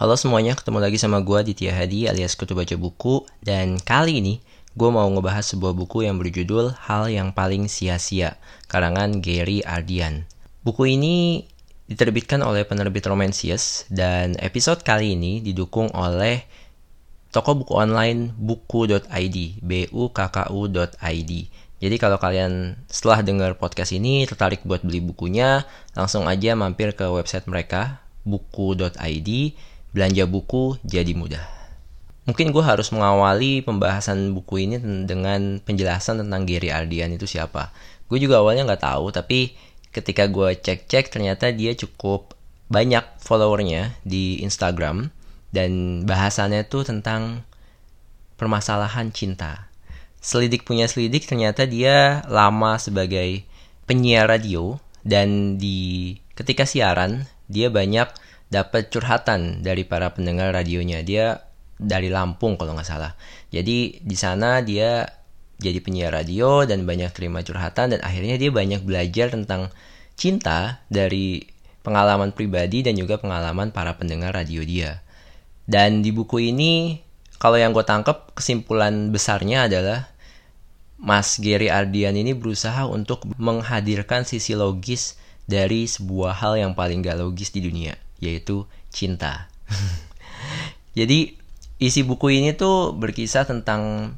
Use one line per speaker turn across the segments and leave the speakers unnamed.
Halo semuanya, ketemu lagi sama gue Ditya Hadi alias Kutu Baca Buku. Dan kali ini gue mau ngebahas sebuah buku yang berjudul Hal Yang Paling Sia-Sia Karangan Gary Ardian. Buku ini diterbitkan oleh penerbit Romansius Dan episode kali ini didukung oleh toko buku online buku.id bukku.id jadi kalau kalian setelah dengar podcast ini tertarik buat beli bukunya, langsung aja mampir ke website mereka buku.id belanja buku jadi mudah. Mungkin gue harus mengawali pembahasan buku ini dengan penjelasan tentang Gary Ardian itu siapa. Gue juga awalnya nggak tahu, tapi ketika gue cek-cek ternyata dia cukup banyak followernya di Instagram dan bahasannya tuh tentang permasalahan cinta. Selidik punya selidik ternyata dia lama sebagai penyiar radio dan di ketika siaran dia banyak dapat curhatan dari para pendengar radionya. Dia dari Lampung kalau nggak salah. Jadi di sana dia jadi penyiar radio dan banyak terima curhatan dan akhirnya dia banyak belajar tentang cinta dari pengalaman pribadi dan juga pengalaman para pendengar radio dia. Dan di buku ini kalau yang gue tangkap kesimpulan besarnya adalah Mas Gary Ardian ini berusaha untuk menghadirkan sisi logis dari sebuah hal yang paling gak logis di dunia yaitu cinta. Jadi isi buku ini tuh berkisah tentang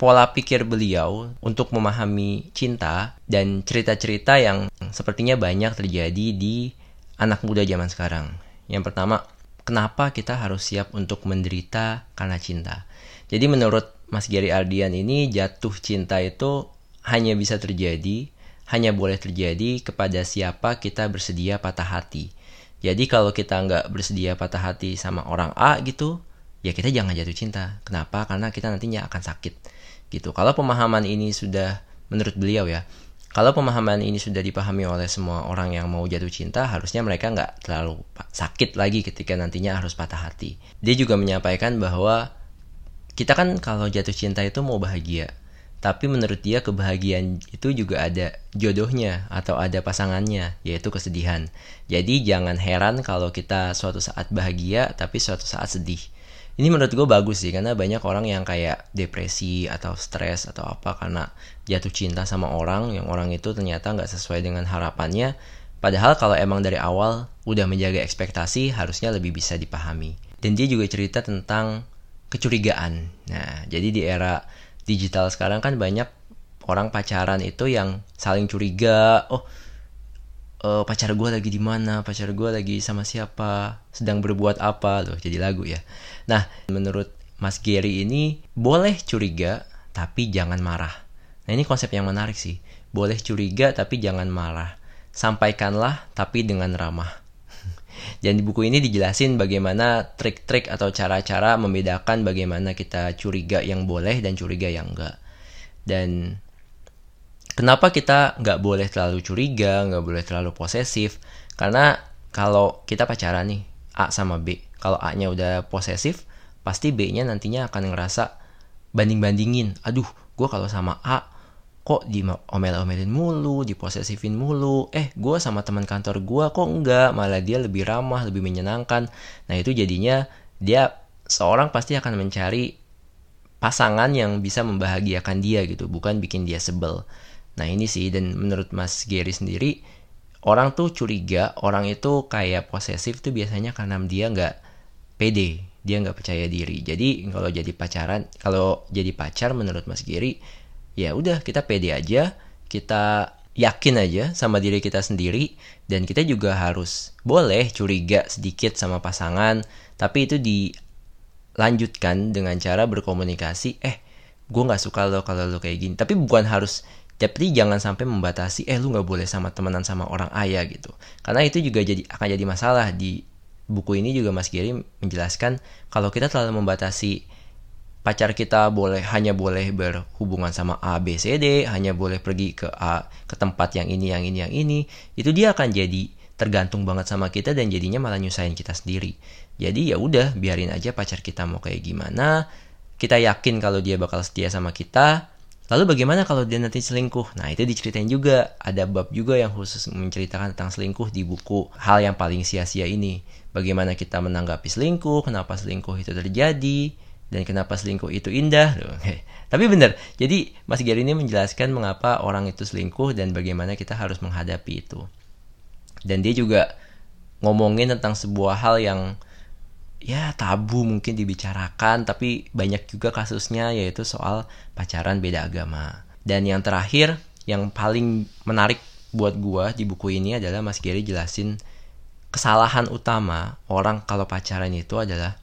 pola pikir beliau untuk memahami cinta dan cerita-cerita yang sepertinya banyak terjadi di anak muda zaman sekarang. Yang pertama, kenapa kita harus siap untuk menderita karena cinta? Jadi menurut Mas Gary Ardian ini jatuh cinta itu hanya bisa terjadi, hanya boleh terjadi kepada siapa kita bersedia patah hati. Jadi kalau kita nggak bersedia patah hati sama orang A gitu, ya kita jangan jatuh cinta. Kenapa? Karena kita nantinya akan sakit. Gitu. Kalau pemahaman ini sudah menurut beliau ya, kalau pemahaman ini sudah dipahami oleh semua orang yang mau jatuh cinta, harusnya mereka nggak terlalu sakit lagi ketika nantinya harus patah hati. Dia juga menyampaikan bahwa kita kan kalau jatuh cinta itu mau bahagia, tapi menurut dia kebahagiaan itu juga ada jodohnya atau ada pasangannya, yaitu kesedihan. Jadi jangan heran kalau kita suatu saat bahagia tapi suatu saat sedih. Ini menurut gue bagus sih karena banyak orang yang kayak depresi atau stres atau apa karena jatuh cinta sama orang yang orang itu ternyata nggak sesuai dengan harapannya. Padahal kalau emang dari awal udah menjaga ekspektasi harusnya lebih bisa dipahami. Dan dia juga cerita tentang kecurigaan. Nah, jadi di era digital sekarang kan banyak orang pacaran itu yang saling curiga oh uh, pacar gue lagi di mana pacar gue lagi sama siapa sedang berbuat apa loh jadi lagu ya. Nah menurut Mas Gary ini boleh curiga tapi jangan marah. Nah ini konsep yang menarik sih. Boleh curiga tapi jangan marah. Sampaikanlah tapi dengan ramah. Dan di buku ini dijelasin bagaimana trik-trik atau cara-cara membedakan bagaimana kita curiga yang boleh dan curiga yang enggak. Dan kenapa kita nggak boleh terlalu curiga, nggak boleh terlalu posesif? Karena kalau kita pacaran nih, A sama B. Kalau A-nya udah posesif, pasti B-nya nantinya akan ngerasa banding-bandingin. Aduh, gue kalau sama A kok di omel-omelin mulu, diposesifin mulu. Eh, gue sama teman kantor gue kok enggak, malah dia lebih ramah, lebih menyenangkan. Nah itu jadinya dia seorang pasti akan mencari pasangan yang bisa membahagiakan dia gitu, bukan bikin dia sebel. Nah ini sih dan menurut Mas Gary sendiri orang tuh curiga orang itu kayak posesif tuh biasanya karena dia nggak pede, dia nggak percaya diri. Jadi kalau jadi pacaran, kalau jadi pacar menurut Mas Gary ya udah kita pede aja kita yakin aja sama diri kita sendiri dan kita juga harus boleh curiga sedikit sama pasangan tapi itu dilanjutkan dengan cara berkomunikasi eh gue nggak suka lo kalau lo kayak gini tapi bukan harus tapi jangan sampai membatasi eh lu nggak boleh sama temenan sama orang ayah gitu. Karena itu juga jadi akan jadi masalah. Di buku ini juga Mas Giri menjelaskan kalau kita terlalu membatasi pacar kita boleh hanya boleh berhubungan sama A B C D hanya boleh pergi ke A ke tempat yang ini yang ini yang ini itu dia akan jadi tergantung banget sama kita dan jadinya malah nyusahin kita sendiri. Jadi ya udah biarin aja pacar kita mau kayak gimana. Kita yakin kalau dia bakal setia sama kita. Lalu bagaimana kalau dia nanti selingkuh? Nah itu diceritain juga, ada bab juga yang khusus menceritakan tentang selingkuh di buku Hal yang paling sia-sia ini. Bagaimana kita menanggapi selingkuh, kenapa selingkuh itu terjadi, dan kenapa selingkuh itu indah. Tapi benar, jadi Mas Gary ini menjelaskan mengapa orang itu selingkuh dan bagaimana kita harus menghadapi itu. Dan dia juga ngomongin tentang sebuah hal yang ya tabu mungkin dibicarakan tapi banyak juga kasusnya yaitu soal pacaran beda agama. Dan yang terakhir yang paling menarik buat gua di buku ini adalah Mas Gary jelasin kesalahan utama orang kalau pacaran itu adalah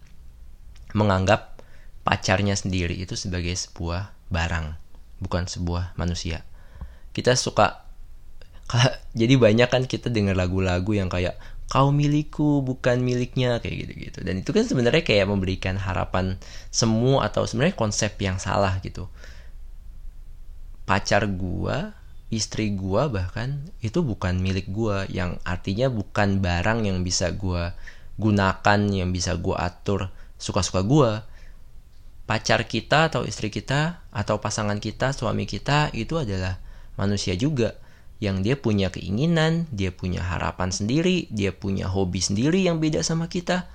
menganggap pacarnya sendiri itu sebagai sebuah barang, bukan sebuah manusia. Kita suka jadi banyak kan kita dengar lagu-lagu yang kayak kau milikku bukan miliknya kayak gitu-gitu. Dan itu kan sebenarnya kayak memberikan harapan semu atau sebenarnya konsep yang salah gitu. Pacar gua istri gua bahkan itu bukan milik gua. Yang artinya bukan barang yang bisa gua gunakan yang bisa gua atur suka-suka gua. Pacar kita atau istri kita atau pasangan kita suami kita itu adalah manusia juga yang dia punya keinginan, dia punya harapan sendiri, dia punya hobi sendiri yang beda sama kita,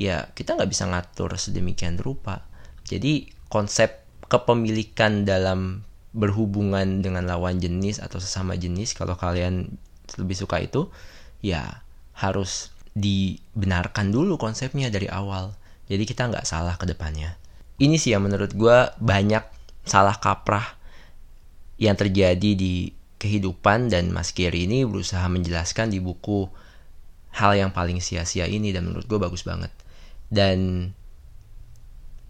ya kita nggak bisa ngatur sedemikian rupa. Jadi konsep kepemilikan dalam berhubungan dengan lawan jenis atau sesama jenis, kalau kalian lebih suka itu, ya harus dibenarkan dulu konsepnya dari awal. Jadi kita nggak salah ke depannya. Ini sih yang menurut gue banyak salah kaprah yang terjadi di kehidupan dan Mas Gary ini berusaha menjelaskan di buku hal yang paling sia-sia ini dan menurut gue bagus banget. Dan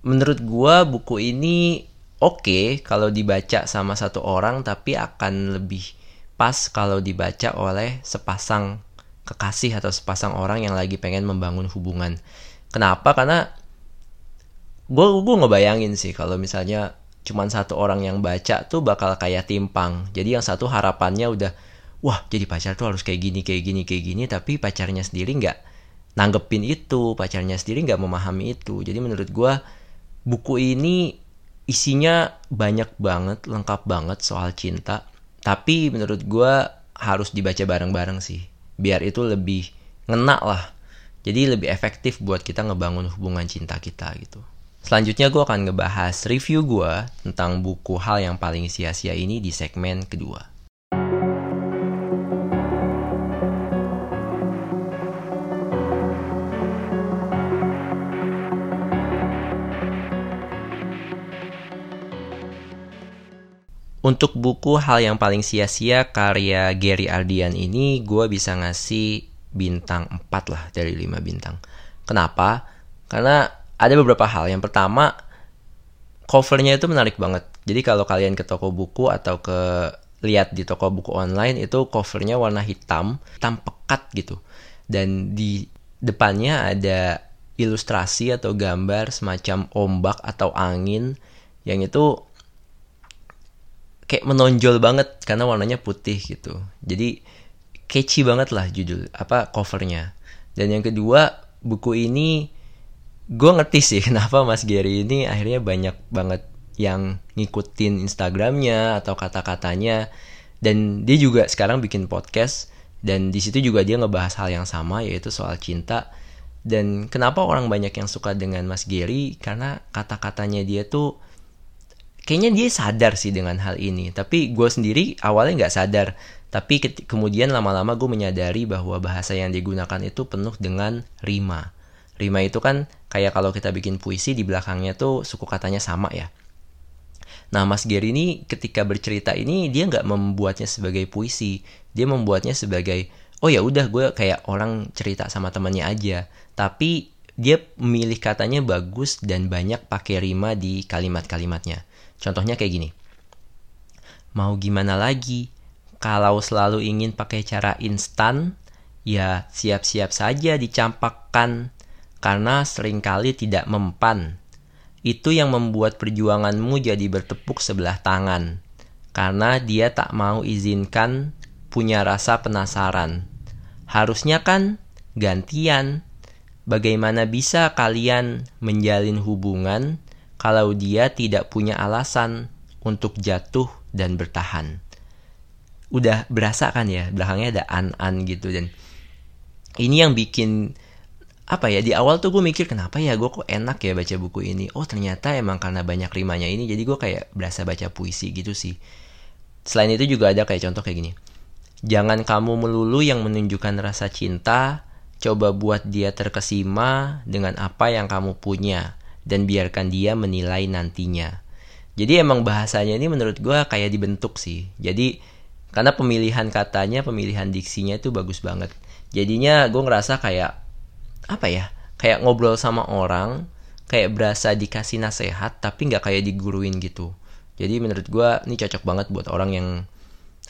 menurut gue buku ini oke okay kalau dibaca sama satu orang tapi akan lebih pas kalau dibaca oleh sepasang kekasih atau sepasang orang yang lagi pengen membangun hubungan. Kenapa? Karena gue gue ngebayangin sih kalau misalnya cuman satu orang yang baca tuh bakal kayak timpang. Jadi yang satu harapannya udah, wah jadi pacar tuh harus kayak gini, kayak gini, kayak gini, tapi pacarnya sendiri nggak nanggepin itu, pacarnya sendiri nggak memahami itu. Jadi menurut gue buku ini isinya banyak banget, lengkap banget soal cinta. Tapi menurut gue harus dibaca bareng-bareng sih, biar itu lebih ngena lah. Jadi lebih efektif buat kita ngebangun hubungan cinta kita gitu. Selanjutnya gue akan ngebahas review gue tentang buku hal yang paling sia-sia ini di segmen kedua. Untuk buku Hal yang paling sia-sia karya Gary Ardian ini gue bisa ngasih bintang 4 lah dari 5 bintang. Kenapa? Karena ada beberapa hal. Yang pertama, covernya itu menarik banget. Jadi kalau kalian ke toko buku atau ke lihat di toko buku online itu covernya warna hitam, hitam pekat gitu. Dan di depannya ada ilustrasi atau gambar semacam ombak atau angin yang itu kayak menonjol banget karena warnanya putih gitu. Jadi catchy banget lah judul apa covernya. Dan yang kedua, buku ini gue ngerti sih kenapa Mas Gary ini akhirnya banyak banget yang ngikutin Instagramnya atau kata-katanya. Dan dia juga sekarang bikin podcast dan di situ juga dia ngebahas hal yang sama yaitu soal cinta. Dan kenapa orang banyak yang suka dengan Mas Gary? Karena kata-katanya dia tuh kayaknya dia sadar sih dengan hal ini. Tapi gue sendiri awalnya nggak sadar. Tapi kemudian lama-lama gue menyadari bahwa bahasa yang digunakan itu penuh dengan rima. Rima itu kan kayak kalau kita bikin puisi di belakangnya tuh suku katanya sama ya. Nah Mas Gary ini ketika bercerita ini dia nggak membuatnya sebagai puisi, dia membuatnya sebagai oh ya udah gue kayak orang cerita sama temannya aja. Tapi dia memilih katanya bagus dan banyak pakai rima di kalimat-kalimatnya. Contohnya kayak gini. Mau gimana lagi? Kalau selalu ingin pakai cara instan, ya siap-siap saja dicampakkan karena sering kali tidak mempan. Itu yang membuat perjuanganmu jadi bertepuk sebelah tangan, karena dia tak mau izinkan punya rasa penasaran. Harusnya kan gantian. Bagaimana bisa kalian menjalin hubungan kalau dia tidak punya alasan untuk jatuh dan bertahan. Udah berasa kan ya, belakangnya ada an-an gitu dan ini yang bikin apa ya di awal tuh gue mikir kenapa ya gue kok enak ya baca buku ini? Oh ternyata emang karena banyak rimanya ini jadi gue kayak berasa baca puisi gitu sih. Selain itu juga ada kayak contoh kayak gini. Jangan kamu melulu yang menunjukkan rasa cinta coba buat dia terkesima dengan apa yang kamu punya dan biarkan dia menilai nantinya. Jadi emang bahasanya ini menurut gue kayak dibentuk sih. Jadi karena pemilihan katanya pemilihan diksinya itu bagus banget. Jadinya gue ngerasa kayak apa ya kayak ngobrol sama orang kayak berasa dikasih nasihat tapi nggak kayak diguruin gitu. Jadi menurut gue ini cocok banget buat orang yang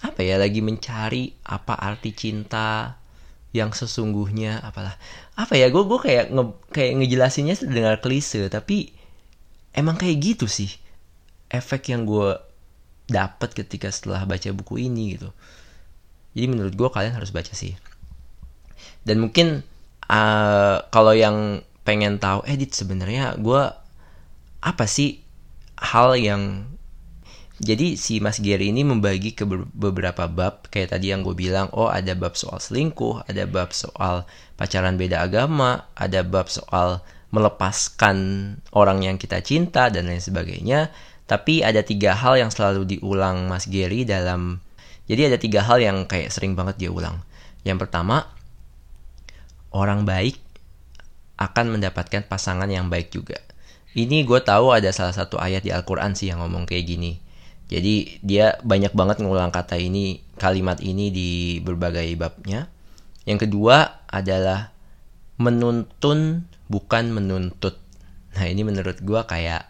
apa ya lagi mencari apa arti cinta yang sesungguhnya apalah. Apa ya gue gue kayak nge, kayak ngejelasinnya dengar klise tapi emang kayak gitu sih efek yang gue dapat ketika setelah baca buku ini gitu. Jadi menurut gue kalian harus baca sih. Dan mungkin uh, kalau yang pengen tahu edit sebenarnya gue apa sih hal yang jadi si Mas Gary ini membagi ke beberapa bab. Kayak tadi yang gue bilang oh ada bab soal selingkuh ada bab soal pacaran beda agama ada bab soal melepaskan orang yang kita cinta dan lain sebagainya. Tapi ada tiga hal yang selalu diulang Mas Gary dalam jadi ada tiga hal yang kayak sering banget dia ulang. Yang pertama orang baik akan mendapatkan pasangan yang baik juga. Ini gue tahu ada salah satu ayat di Al-Quran sih yang ngomong kayak gini. Jadi dia banyak banget ngulang kata ini, kalimat ini di berbagai babnya. Yang kedua adalah menuntun bukan menuntut. Nah ini menurut gue kayak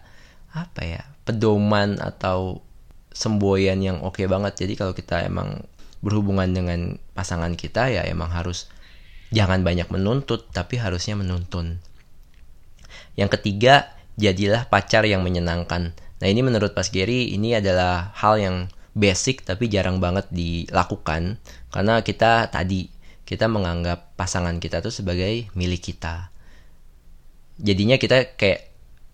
apa ya pedoman atau semboyan yang oke okay banget. Jadi kalau kita emang berhubungan dengan pasangan kita ya emang harus Jangan banyak menuntut, tapi harusnya menuntun. Yang ketiga, jadilah pacar yang menyenangkan. Nah ini menurut Pas Gary, ini adalah hal yang basic tapi jarang banget dilakukan. Karena kita tadi, kita menganggap pasangan kita tuh sebagai milik kita. Jadinya kita kayak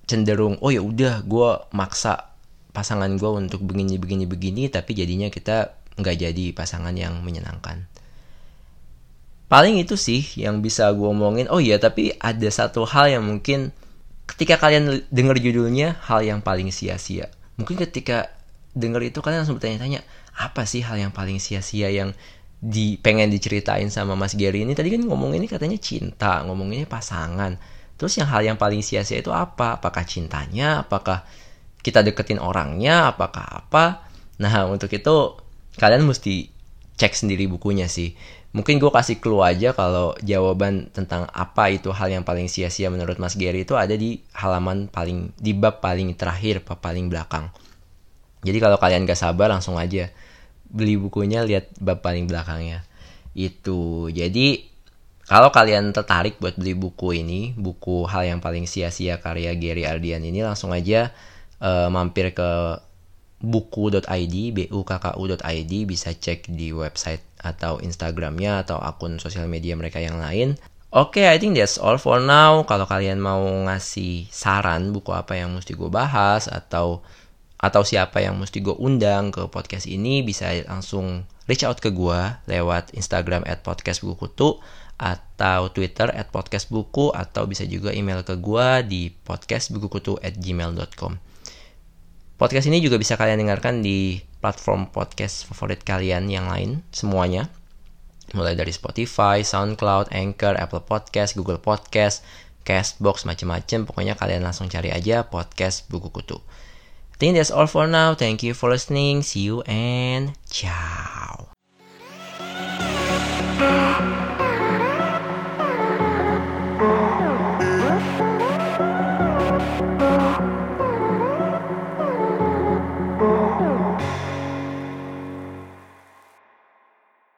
cenderung, oh ya udah gue maksa pasangan gue untuk begini begini begini tapi jadinya kita nggak jadi pasangan yang menyenangkan paling itu sih yang bisa gue omongin oh iya tapi ada satu hal yang mungkin ketika kalian denger judulnya hal yang paling sia-sia. Mungkin ketika denger itu kalian langsung bertanya-tanya apa sih hal yang paling sia-sia yang di pengen diceritain sama Mas Gary ini? Tadi kan ngomong ini katanya cinta ngomonginnya pasangan. Terus yang hal yang paling sia-sia itu apa? Apakah cintanya? Apakah kita deketin orangnya? Apakah apa? Nah untuk itu kalian mesti cek sendiri bukunya sih mungkin gue kasih clue aja kalau jawaban tentang apa itu hal yang paling sia-sia menurut Mas Gary itu ada di halaman paling di bab paling terakhir paling belakang. Jadi kalau kalian gak sabar langsung aja beli bukunya lihat bab paling belakangnya. Itu. Jadi kalau kalian tertarik buat beli buku ini buku hal yang paling sia-sia karya Gary Ardian ini langsung aja uh, mampir ke buku.id, bukku.id bisa cek di website atau Instagramnya atau akun sosial media mereka yang lain. Oke, okay, I think that's all for now. Kalau kalian mau ngasih saran buku apa yang mesti gue bahas atau atau siapa yang mesti gue undang ke podcast ini bisa langsung reach out ke gue lewat Instagram at podcast buku kutu atau Twitter at podcast buku atau bisa juga email ke gue di podcastbukukutu at gmail.com. Podcast ini juga bisa kalian dengarkan di platform podcast favorit kalian yang lain, semuanya. Mulai dari Spotify, SoundCloud, Anchor, Apple Podcast, Google Podcast, Castbox, macam-macam. Pokoknya kalian langsung cari aja podcast Buku Kutu. I think that's all for now. Thank you for listening. See you and ciao.